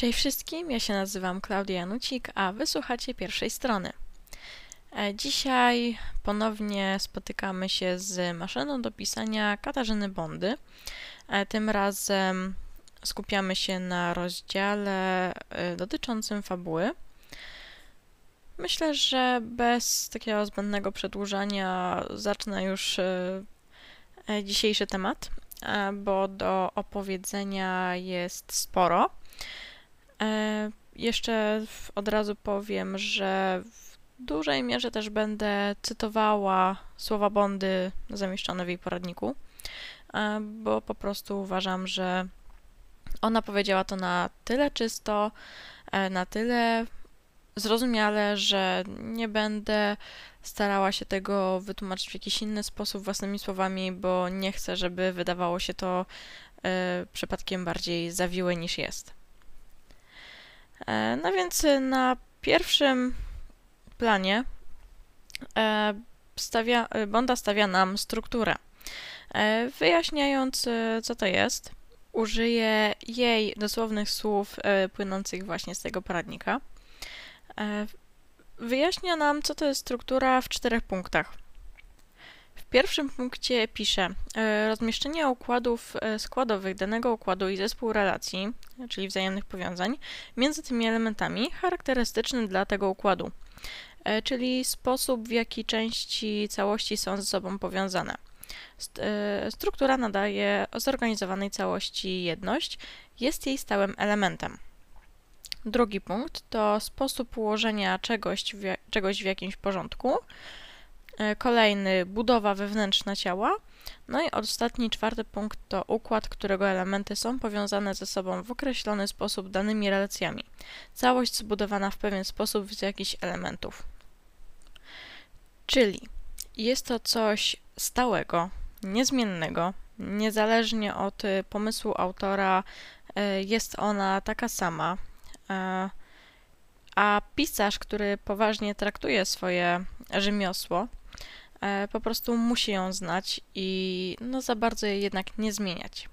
Cześć wszystkim, ja się nazywam Klaudia Janucik, a wysłuchacie pierwszej strony. E, Dzisiaj ponownie spotykamy się z maszyną do pisania Katarzyny Bondy. E, Tym razem skupiamy się na rozdziale e, dotyczącym fabuły. Myślę, że bez takiego zbędnego przedłużania zacznę już dzisiejszy temat, bo do opowiedzenia jest sporo. E, Jeszcze od razu powiem, że w dużej mierze też będę cytowała słowa Bondy zamieszczone w jej poradniku, e, bo po prostu uważam, że ona powiedziała to na tyle czysto, e, na tyle zrozumiale, że nie będę starała się tego wytłumaczyć w jakiś inny sposób własnymi słowami, bo nie chcę, żeby wydawało się to przypadkiem bardziej zawiłe niż jest. E, No więc y, na pierwszym planie e, stawia, Bonda stawia nam strukturę. E, Wyjaśniając, co to jest, użyję jej dosłownych słów e, płynących właśnie z tego poradnika. E, Wyjaśnia nam, co to jest struktura w czterech punktach. Pierwszym punkcie pisze e, rozmieszczenie układów e, składowych danego układu i zespół relacji, czyli wzajemnych powiązań, między tymi elementami charakterystyczny dla tego układu, e, czyli sposób, w jaki części całości są ze sobą powiązane. St- Struktura nadaje zorganizowanej całości jedność, jest jej stałym elementem. Drugi punkt to sposób ułożenia czegoś w, czegoś w jakimś porządku. E, Kolejny budowa wewnętrzna ciała. No i ostatni, czwarty punkt to układ, którego elementy są powiązane ze sobą w określony sposób danymi relacjami. Całość zbudowana w pewien sposób z jakichś elementów. Czyli jest to coś stałego, niezmiennego, niezależnie od y, pomysłu autora, y, jest ona taka sama. e, A pisarz, który poważnie traktuje swoje rzemiosło, po prostu musi ją znać i no za bardzo jej jednak nie zmieniać.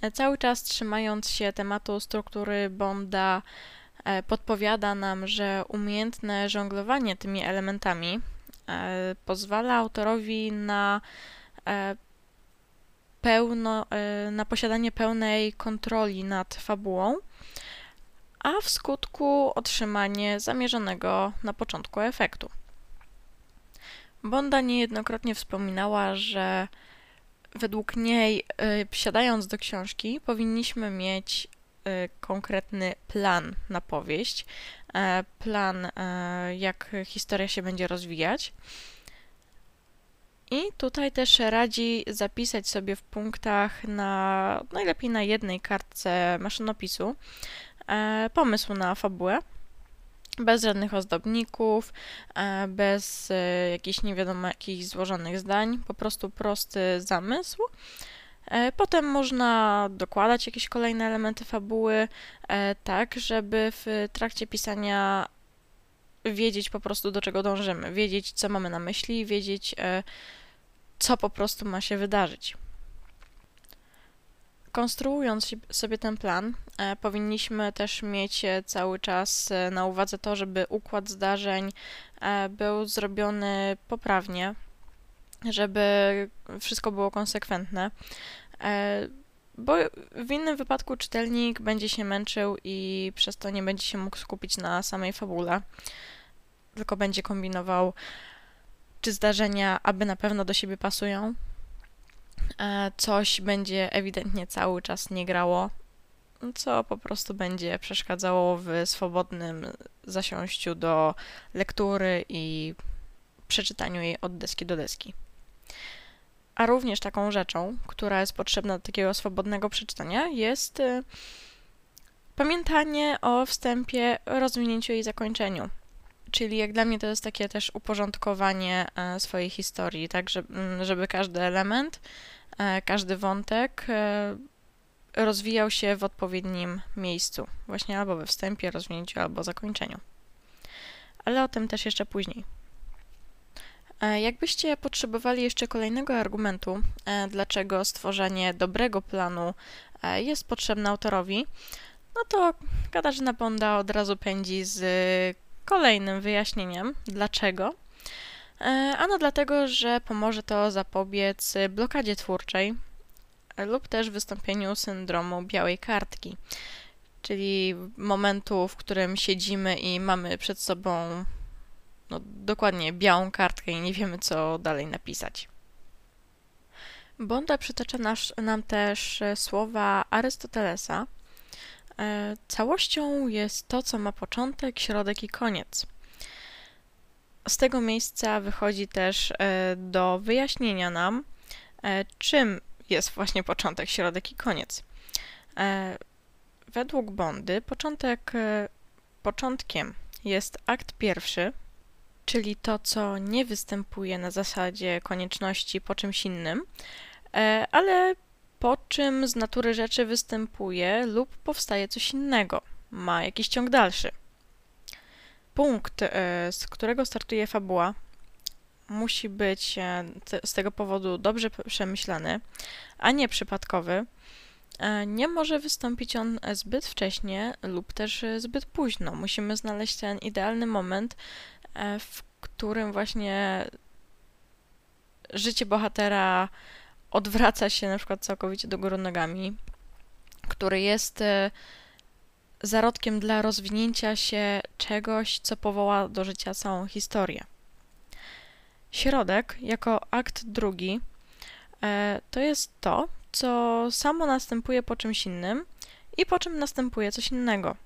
E, Cały czas trzymając się tematu struktury Bonda, e, podpowiada nam, że umiejętne żonglowanie tymi elementami e, pozwala autorowi na e, pełno, e, na posiadanie pełnej kontroli nad fabułą, a w skutku otrzymanie zamierzonego na początku efektu. Bonda niejednokrotnie wspominała, że według niej, y, siadając do książki, powinniśmy mieć y, konkretny plan na powieść, e, plan, e, jak historia się będzie rozwijać. I tutaj też radzi zapisać sobie w punktach na najlepiej na jednej kartce maszynopisu e, pomysł na fabułę bez żadnych ozdobników, e, bez e, jakichś nie wiadomo jakich złożonych zdań, po prostu prosty zamysł. E, Potem można dokładać jakieś kolejne elementy fabuły, tak żeby w trakcie pisania wiedzieć po prostu do czego dążymy, wiedzieć co mamy na myśli, wiedzieć co po prostu ma się wydarzyć. Konstruując sobie ten plan, e, powinniśmy też mieć e, cały czas e, na uwadze to, żeby układ zdarzeń był zrobiony poprawnie, żeby wszystko było konsekwentne, bo w innym wypadku czytelnik będzie się męczył i przez to nie będzie się mógł skupić na samej fabule, tylko będzie kombinował, czy zdarzenia aby na pewno do siebie pasują, coś będzie ewidentnie cały czas nie grało, co po prostu będzie przeszkadzało w swobodnym zasiąściu do lektury i przeczytaniu jej od deski do deski. A również taką rzeczą, która jest potrzebna do takiego swobodnego przeczytania, jest y, pamiętanie o wstępie, rozwinięciu i zakończeniu. Czyli jak dla mnie to jest takie też uporządkowanie e, swojej historii, tak, żeby, żeby każdy element, e, każdy wątek e, rozwijał się w odpowiednim miejscu, właśnie albo we wstępie, rozwinięciu, albo zakończeniu. Ale o tym też jeszcze później. E, Jakbyście potrzebowali jeszcze kolejnego argumentu, e, dlaczego stworzenie dobrego planu e, jest potrzebne autorowi, no to Katarzyna Bonda od razu pędzi z kolejnym wyjaśnieniem, dlaczego. E, ano dlatego, że pomoże to zapobiec blokadzie twórczej lub też wystąpieniu syndromu białej kartki, czyli momentu, w którym siedzimy i mamy przed sobą no, dokładnie białą kartkę i nie wiemy, co dalej napisać. Bonda przytacza nam też słowa Arystotelesa. E, całością jest to, co ma początek, środek i koniec. Z tego miejsca wychodzi też e, do wyjaśnienia nam, e, czym jest właśnie początek, środek i koniec. Według Bondy początek, początkiem jest akt pierwszy, czyli to, co nie występuje na zasadzie konieczności po czymś innym, e, ale po czym z natury rzeczy występuje lub powstaje coś innego, ma jakiś ciąg dalszy. Punkt, e, z którego startuje fabuła, musi być e, z tego powodu dobrze przemyślany, a nie przypadkowy. Nie może wystąpić on zbyt wcześnie lub też zbyt późno. Musimy znaleźć ten idealny moment, E, w którym właśnie życie bohatera odwraca się na przykład całkowicie do góry nogami, który jest e, zarodkiem dla rozwinięcia się czegoś, co powoła do życia całą historię. Środek, jako akt drugi, e, to jest to, co samo następuje po czymś innym i po czym następuje coś innego.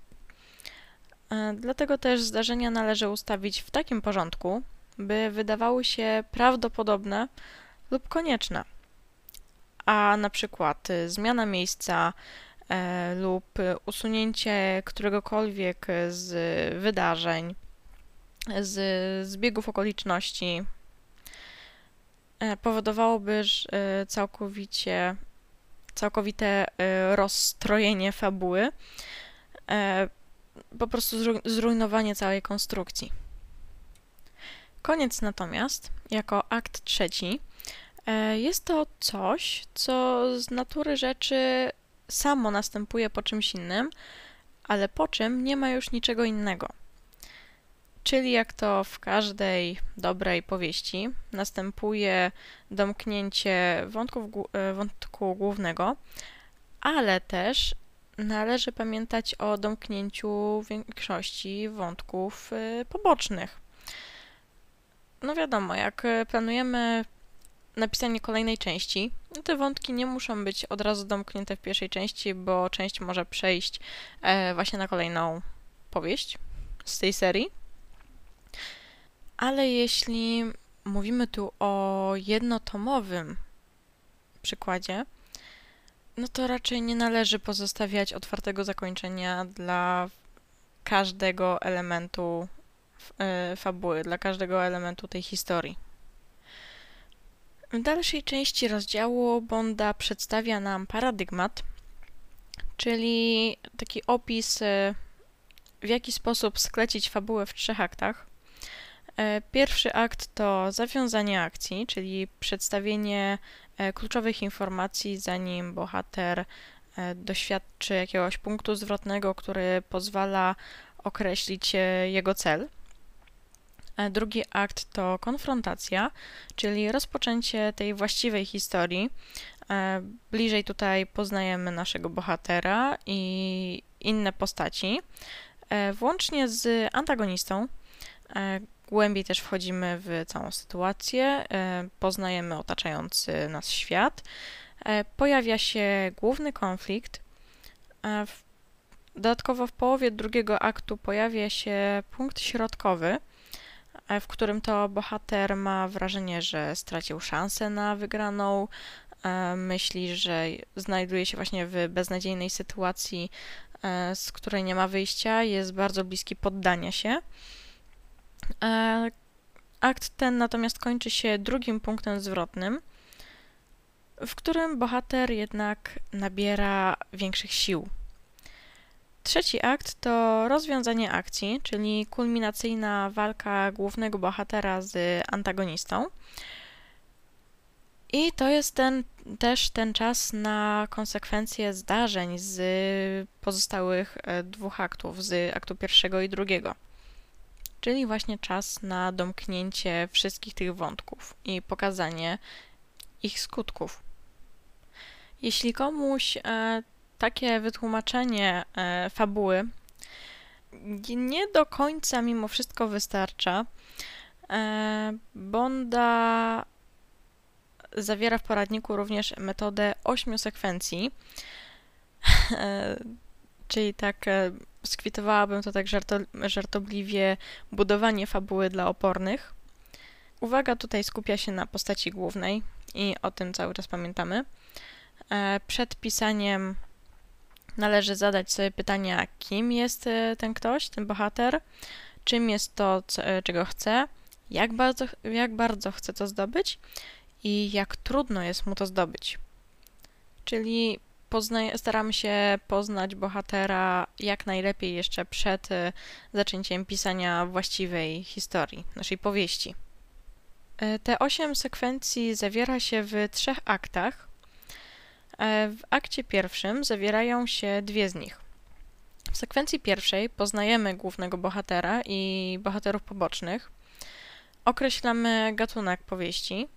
E, dlatego też zdarzenia należy ustawić w takim porządku, by wydawały się prawdopodobne lub konieczne. A na przykład y, zmiana miejsca lub usunięcie któregokolwiek z wydarzeń, z zbiegów okoliczności e, powodowałoby całkowicie, całkowite rozstrojenie fabuły, po prostu zrujnowanie całej konstrukcji. Koniec natomiast, jako akt trzeci, e, jest to coś, co z natury rzeczy samo następuje po czymś innym, ale po czym nie ma już niczego innego. Czyli jak to w każdej dobrej powieści, następuje domknięcie wątków, e, wątku głównego, ale też należy pamiętać o domknięciu większości wątków y, pobocznych. No wiadomo, jak planujemy napisanie kolejnej części, no te wątki nie muszą być od razu domknięte w pierwszej części, bo część może przejść e, właśnie na kolejną powieść z tej serii. Ale jeśli mówimy tu o jednotomowym przykładzie, no to raczej nie należy pozostawiać otwartego zakończenia dla każdego elementu e, fabuły, dla każdego elementu tej historii. W dalszej części rozdziału Bonda przedstawia nam paradygmat, czyli taki opis, e, w jaki sposób sklecić fabułę w trzech aktach. E, pierwszy akt to zawiązanie akcji, czyli przedstawienie E, kluczowych informacji, zanim bohater doświadczy jakiegoś punktu zwrotnego, który pozwala określić jego cel. Drugi akt to konfrontacja, czyli rozpoczęcie tej właściwej historii. Bliżej tutaj poznajemy naszego bohatera i inne postaci, włącznie z antagonistą, Głębiej też wchodzimy w całą sytuację, e, poznajemy otaczający nas świat. E, pojawia się główny konflikt. E, dodatkowo w połowie drugiego aktu pojawia się punkt środkowy, w którym to bohater ma wrażenie, że stracił szansę na wygraną, myśli, że znajduje się właśnie w beznadziejnej sytuacji, z której nie ma wyjścia, jest bardzo bliski poddania się. E, akt ten natomiast kończy się drugim punktem zwrotnym, w którym bohater jednak nabiera większych sił. Trzeci akt to rozwiązanie akcji, czyli kulminacyjna walka głównego bohatera z antagonistą. I to jest ten, też ten czas na konsekwencje zdarzeń z pozostałych e, dwóch aktów, z aktu pierwszego i drugiego. Czyli właśnie czas na domknięcie wszystkich tych wątków i pokazanie ich skutków. Jeśli komuś e, takie wytłumaczenie e, fabuły nie do końca mimo wszystko wystarcza, e, Bonda zawiera w poradniku również metodę ośmiu sekwencji, e, czyli tak skwitowałabym to tak żarto, żartobliwie budowanie fabuły dla opornych. Uwaga tutaj skupia się na postaci głównej i o tym cały czas pamiętamy. Przed pisaniem należy zadać sobie pytania, kim jest ten ktoś, ten bohater, czym jest to, czego chce, jak bardzo, jak bardzo chce to zdobyć i jak trudno jest mu to zdobyć. Czyli staramy się poznać bohatera jak najlepiej jeszcze przed e, zaczęciem pisania właściwej historii, naszej powieści. E, te osiem sekwencji zawiera się w trzech aktach. E, w akcie pierwszym zawierają się dwie z nich. W sekwencji pierwszej poznajemy głównego bohatera i bohaterów pobocznych. Określamy gatunek powieści,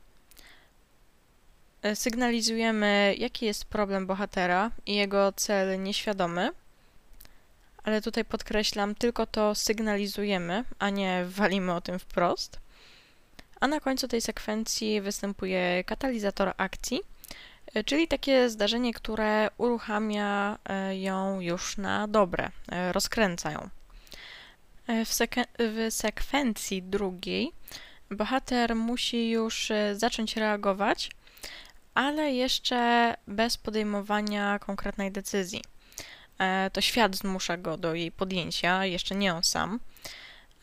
E, sygnalizujemy, jaki jest problem bohatera i jego cel nieświadomy, ale tutaj podkreślam, tylko to sygnalizujemy, a nie walimy o tym wprost. A na końcu tej sekwencji występuje katalizator akcji, czyli takie zdarzenie, które uruchamia e, ją już na dobre, rozkręca ją. W, sek- w sekwencji drugiej bohater musi już zacząć reagować ale jeszcze bez podejmowania konkretnej decyzji. E, to świat zmusza go do jej podjęcia, jeszcze nie on sam.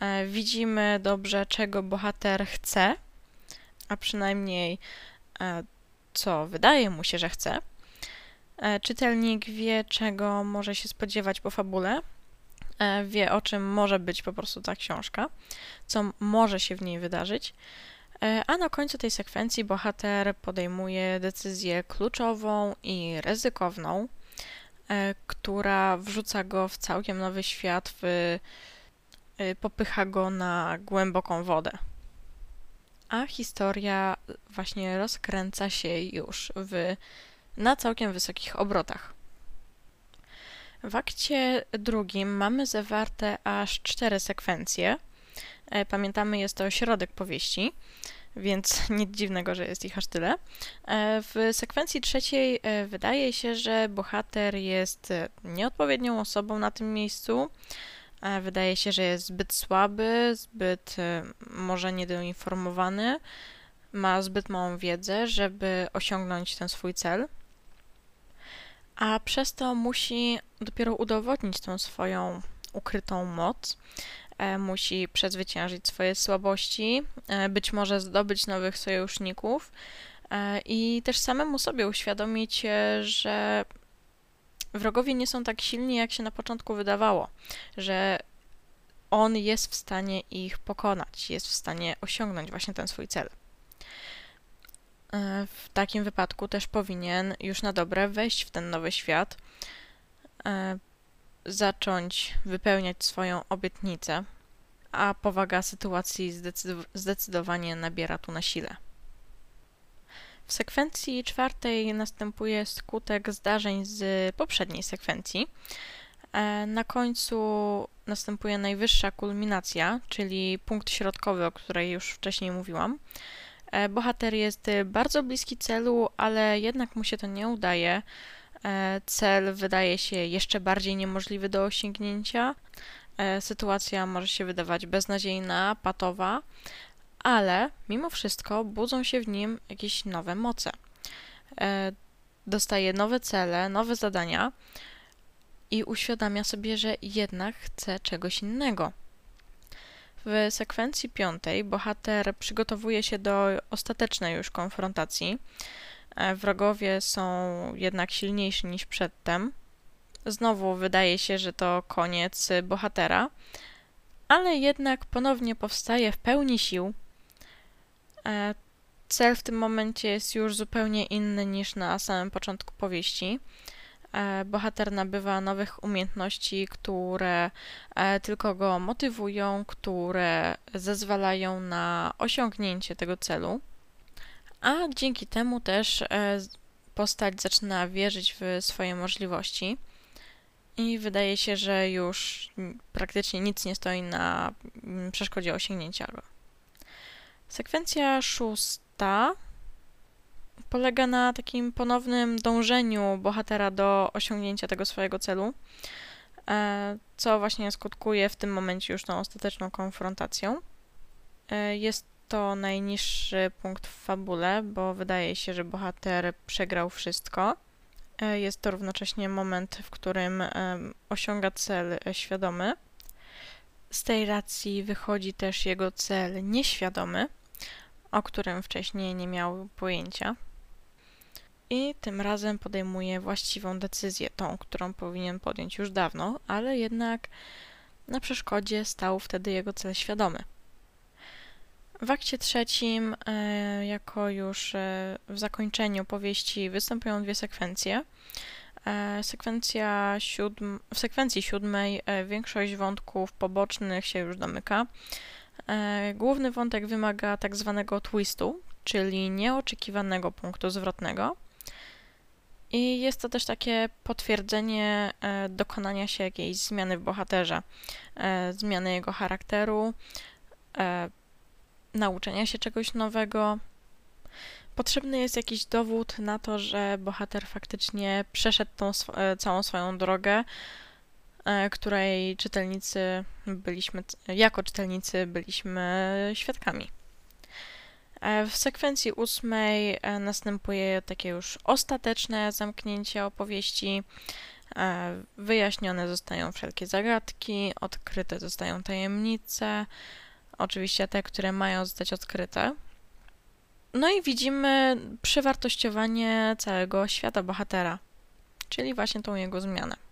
E, widzimy dobrze, czego bohater chce, a przynajmniej e, co wydaje mu się, że chce. Czytelnik wie, czego może się spodziewać po fabule, wie, o czym może być po prostu ta książka, co może się w niej wydarzyć. E, a na końcu tej sekwencji bohater podejmuje decyzję kluczową i ryzykowną, e, która wrzuca go w całkiem nowy świat, w, e, popycha go na głęboką wodę. A historia właśnie rozkręca się już w, na całkiem wysokich obrotach. W akcie drugim mamy zawarte aż cztery sekwencje. Pamiętamy, jest to środek powieści więc nic dziwnego, że jest ich aż tyle. E, w sekwencji trzeciej e, wydaje się, że bohater jest e, nieodpowiednią osobą na tym miejscu. Wydaje się, że jest zbyt słaby, zbyt może niedoinformowany, ma zbyt małą wiedzę, żeby osiągnąć ten swój cel. A przez to musi dopiero udowodnić tą swoją ukrytą moc, E, musi przezwyciężyć swoje słabości, e, być może zdobyć nowych sojuszników e, i też samemu sobie uświadomić, że wrogowie nie są tak silni, jak się na początku wydawało, że on jest w stanie ich pokonać, jest w stanie osiągnąć właśnie ten swój cel. W takim wypadku też powinien już na dobre wejść w ten nowy świat, zacząć wypełniać swoją obietnicę, a powaga sytuacji zdecydowanie nabiera tu na sile. W sekwencji czwartej następuje skutek zdarzeń z poprzedniej sekwencji. E, na końcu następuje najwyższa kulminacja, czyli punkt środkowy, o której już wcześniej mówiłam. E, bohater jest bardzo bliski celu, ale jednak mu się to nie udaje. E, cel wydaje się jeszcze bardziej niemożliwy do osiągnięcia. Sytuacja może się wydawać beznadziejna, patowa, ale mimo wszystko budzą się w nim jakieś nowe moce. E, dostaje nowe cele, nowe zadania i uświadamia sobie, że jednak chce czegoś innego. W sekwencji piątej bohater przygotowuje się do ostatecznej już konfrontacji. E, wrogowie są jednak silniejsi niż przedtem. Znowu wydaje się, że to koniec bohatera, ale jednak ponownie powstaje w pełni sił. E, cel w tym momencie jest już zupełnie inny niż na samym początku powieści. E, bohater nabywa nowych umiejętności, które e, tylko go motywują, które zezwalają na osiągnięcie tego celu, a dzięki temu też postać zaczyna wierzyć w swoje możliwości i wydaje się, że już praktycznie nic nie stoi na przeszkodzie osiągnięcia go. Sekwencja szósta polega na takim ponownym dążeniu bohatera do osiągnięcia tego swojego celu, e, co właśnie skutkuje w tym momencie już tą ostateczną konfrontacją. E, jest to najniższy punkt w fabule, bo wydaje się, że bohater przegrał wszystko. E, jest to równocześnie moment, w którym osiąga cel świadomy. Z tej racji wychodzi też jego cel nieświadomy, o którym wcześniej nie miał pojęcia i tym razem podejmuje właściwą decyzję, tą, którą powinien podjąć już dawno, ale jednak na przeszkodzie stał wtedy jego cel świadomy. W akcie trzecim, e, jako już e, w zakończeniu powieści, występują dwie sekwencje. E, sekwencja siódm, w sekwencji siódmej większość wątków pobocznych się już domyka. Główny wątek wymaga tak zwanego twistu, czyli nieoczekiwanego punktu zwrotnego. I jest to też takie potwierdzenie e, dokonania się jakiejś zmiany w bohaterze, e, zmiany jego charakteru, e, nauczenia się czegoś nowego. Potrzebny jest jakiś dowód na to, że bohater faktycznie przeszedł tą sw całą swoją drogę, której czytelnicy byliśmy, jako czytelnicy byliśmy świadkami. E, w sekwencji ósmej e, następuje takie już ostateczne zamknięcie opowieści. E, wyjaśnione zostają wszelkie zagadki, odkryte zostają tajemnice, oczywiście te, które mają zostać odkryte. No i widzimy przewartościowanie całego świata bohatera, czyli właśnie tą jego zmianę.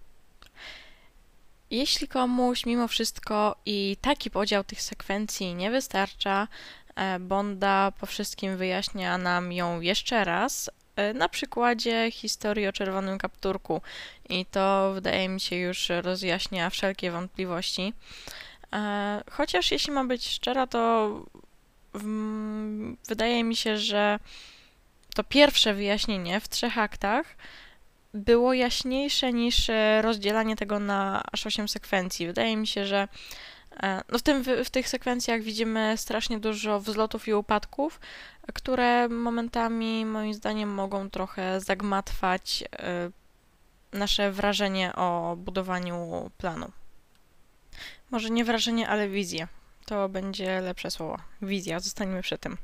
Jeśli komuś mimo wszystko i taki podział tych sekwencji nie wystarcza, E, Bonda po wszystkim wyjaśnia nam ją jeszcze raz, e, na przykładzie historii o czerwonym kapturku. I to wydaje mi się już rozjaśnia wszelkie wątpliwości. E, chociaż jeśli mam być szczera, to wydaje mi się, że to pierwsze wyjaśnienie w trzech aktach było jaśniejsze niż rozdzielanie tego na aż 8 sekwencji. Wydaje mi się, że E, no w, tym, w tych sekwencjach widzimy strasznie dużo wzlotów i upadków, które momentami moim zdaniem mogą trochę zagmatwać e, nasze wrażenie o budowaniu planu. Może nie wrażenie, ale wizję. To będzie lepsze słowo. Wizja, zostaniemy przy tym.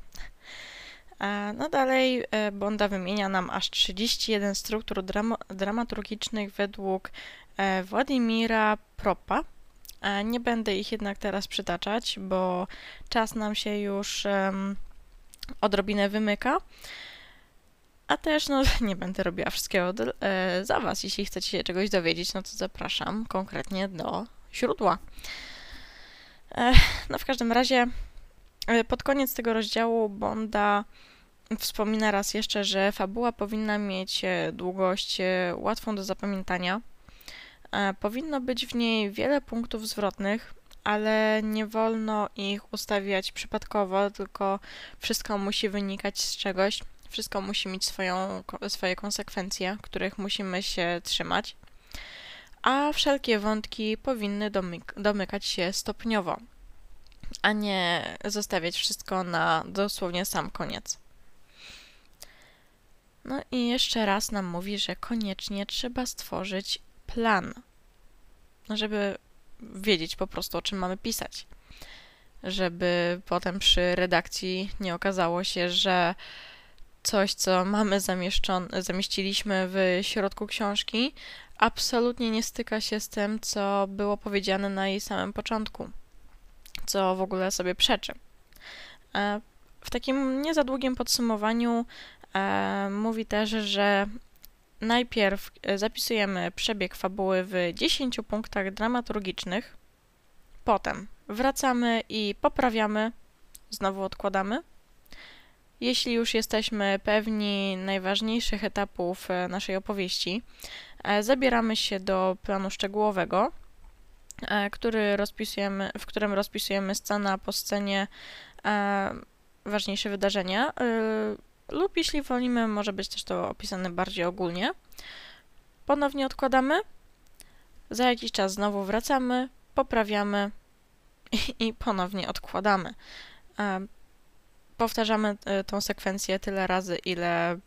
E, no dalej Bonda wymienia nam aż 31 struktur dramaturgicznych według Władimira Propa, nie będę ich jednak teraz przytaczać, bo czas nam się już odrobinę wymyka. A też, no, nie będę robiła wszystkiego e, za Was. Jeśli chcecie się czegoś dowiedzieć, no to zapraszam konkretnie do źródła. E, no, w każdym razie, e, pod koniec tego rozdziału Bonda wspomina raz jeszcze, że fabuła powinna mieć e, długość e, łatwą do zapamiętania. E, powinno być w niej wiele punktów zwrotnych, ale nie wolno ich ustawiać przypadkowo, tylko wszystko musi wynikać z czegoś, wszystko musi mieć swoją, swoje konsekwencje, których musimy się trzymać, a wszelkie wątki powinny domyk domykać się stopniowo, a nie zostawiać wszystko na dosłownie sam koniec. No i jeszcze raz nam mówi, że koniecznie trzeba stworzyć plan, żeby wiedzieć po prostu, o czym mamy pisać. Żeby potem przy redakcji nie okazało się, że coś, co mamy zamieściliśmy w środku książki, absolutnie nie styka się z tym, co było powiedziane na jej samym początku, co w ogóle sobie przeczy. E, w takim nie za długim podsumowaniu mówi też, że Najpierw e, zapisujemy przebieg fabuły w 10 punktach dramaturgicznych, potem wracamy i poprawiamy, znowu odkładamy. Jeśli już jesteśmy pewni najważniejszych etapów e, naszej opowieści, e, zabieramy się do planu szczegółowego, e, który rozpisujemy, w którym rozpisujemy scena po scenie ważniejsze wydarzenia, lub jeśli wolimy, może być też to opisane bardziej ogólnie. Ponownie odkładamy, za jakiś czas znowu wracamy, poprawiamy i, ponownie odkładamy powtarzamy e, tą sekwencję tyle razy, ile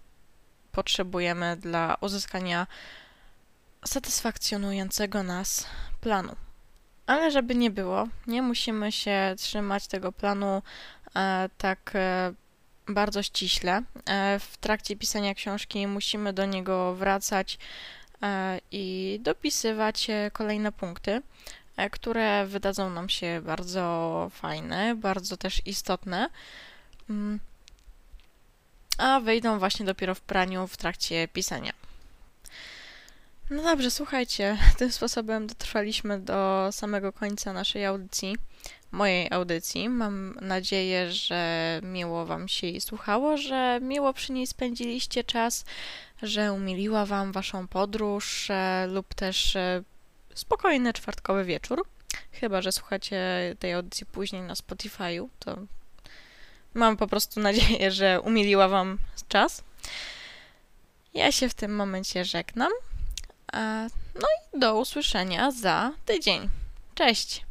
potrzebujemy dla uzyskania satysfakcjonującego nas planu. Ale żeby nie było, nie musimy się trzymać tego planu e, tak e, bardzo ściśle. E, w trakcie pisania książki musimy do niego wracać e, i dopisywać kolejne punkty, e, które wydadzą nam się bardzo fajne, bardzo też istotne. Mm. A wyjdą właśnie dopiero w praniu w trakcie pisania. No dobrze, słuchajcie, tym sposobem dotrwaliśmy do samego końca naszej audycji, mojej audycji. Mam nadzieję, że miło Wam się jej słuchało, że miło przy niej spędziliście czas, że umiliła Wam Waszą podróż e, lub też e, spokojny czwartkowy wieczór. Chyba, że słuchacie tej audycji później na Spotify'u, to Mam po prostu nadzieję, że umiliła Wam czas. Ja się w tym momencie żegnam. No i do usłyszenia za tydzień. Cześć!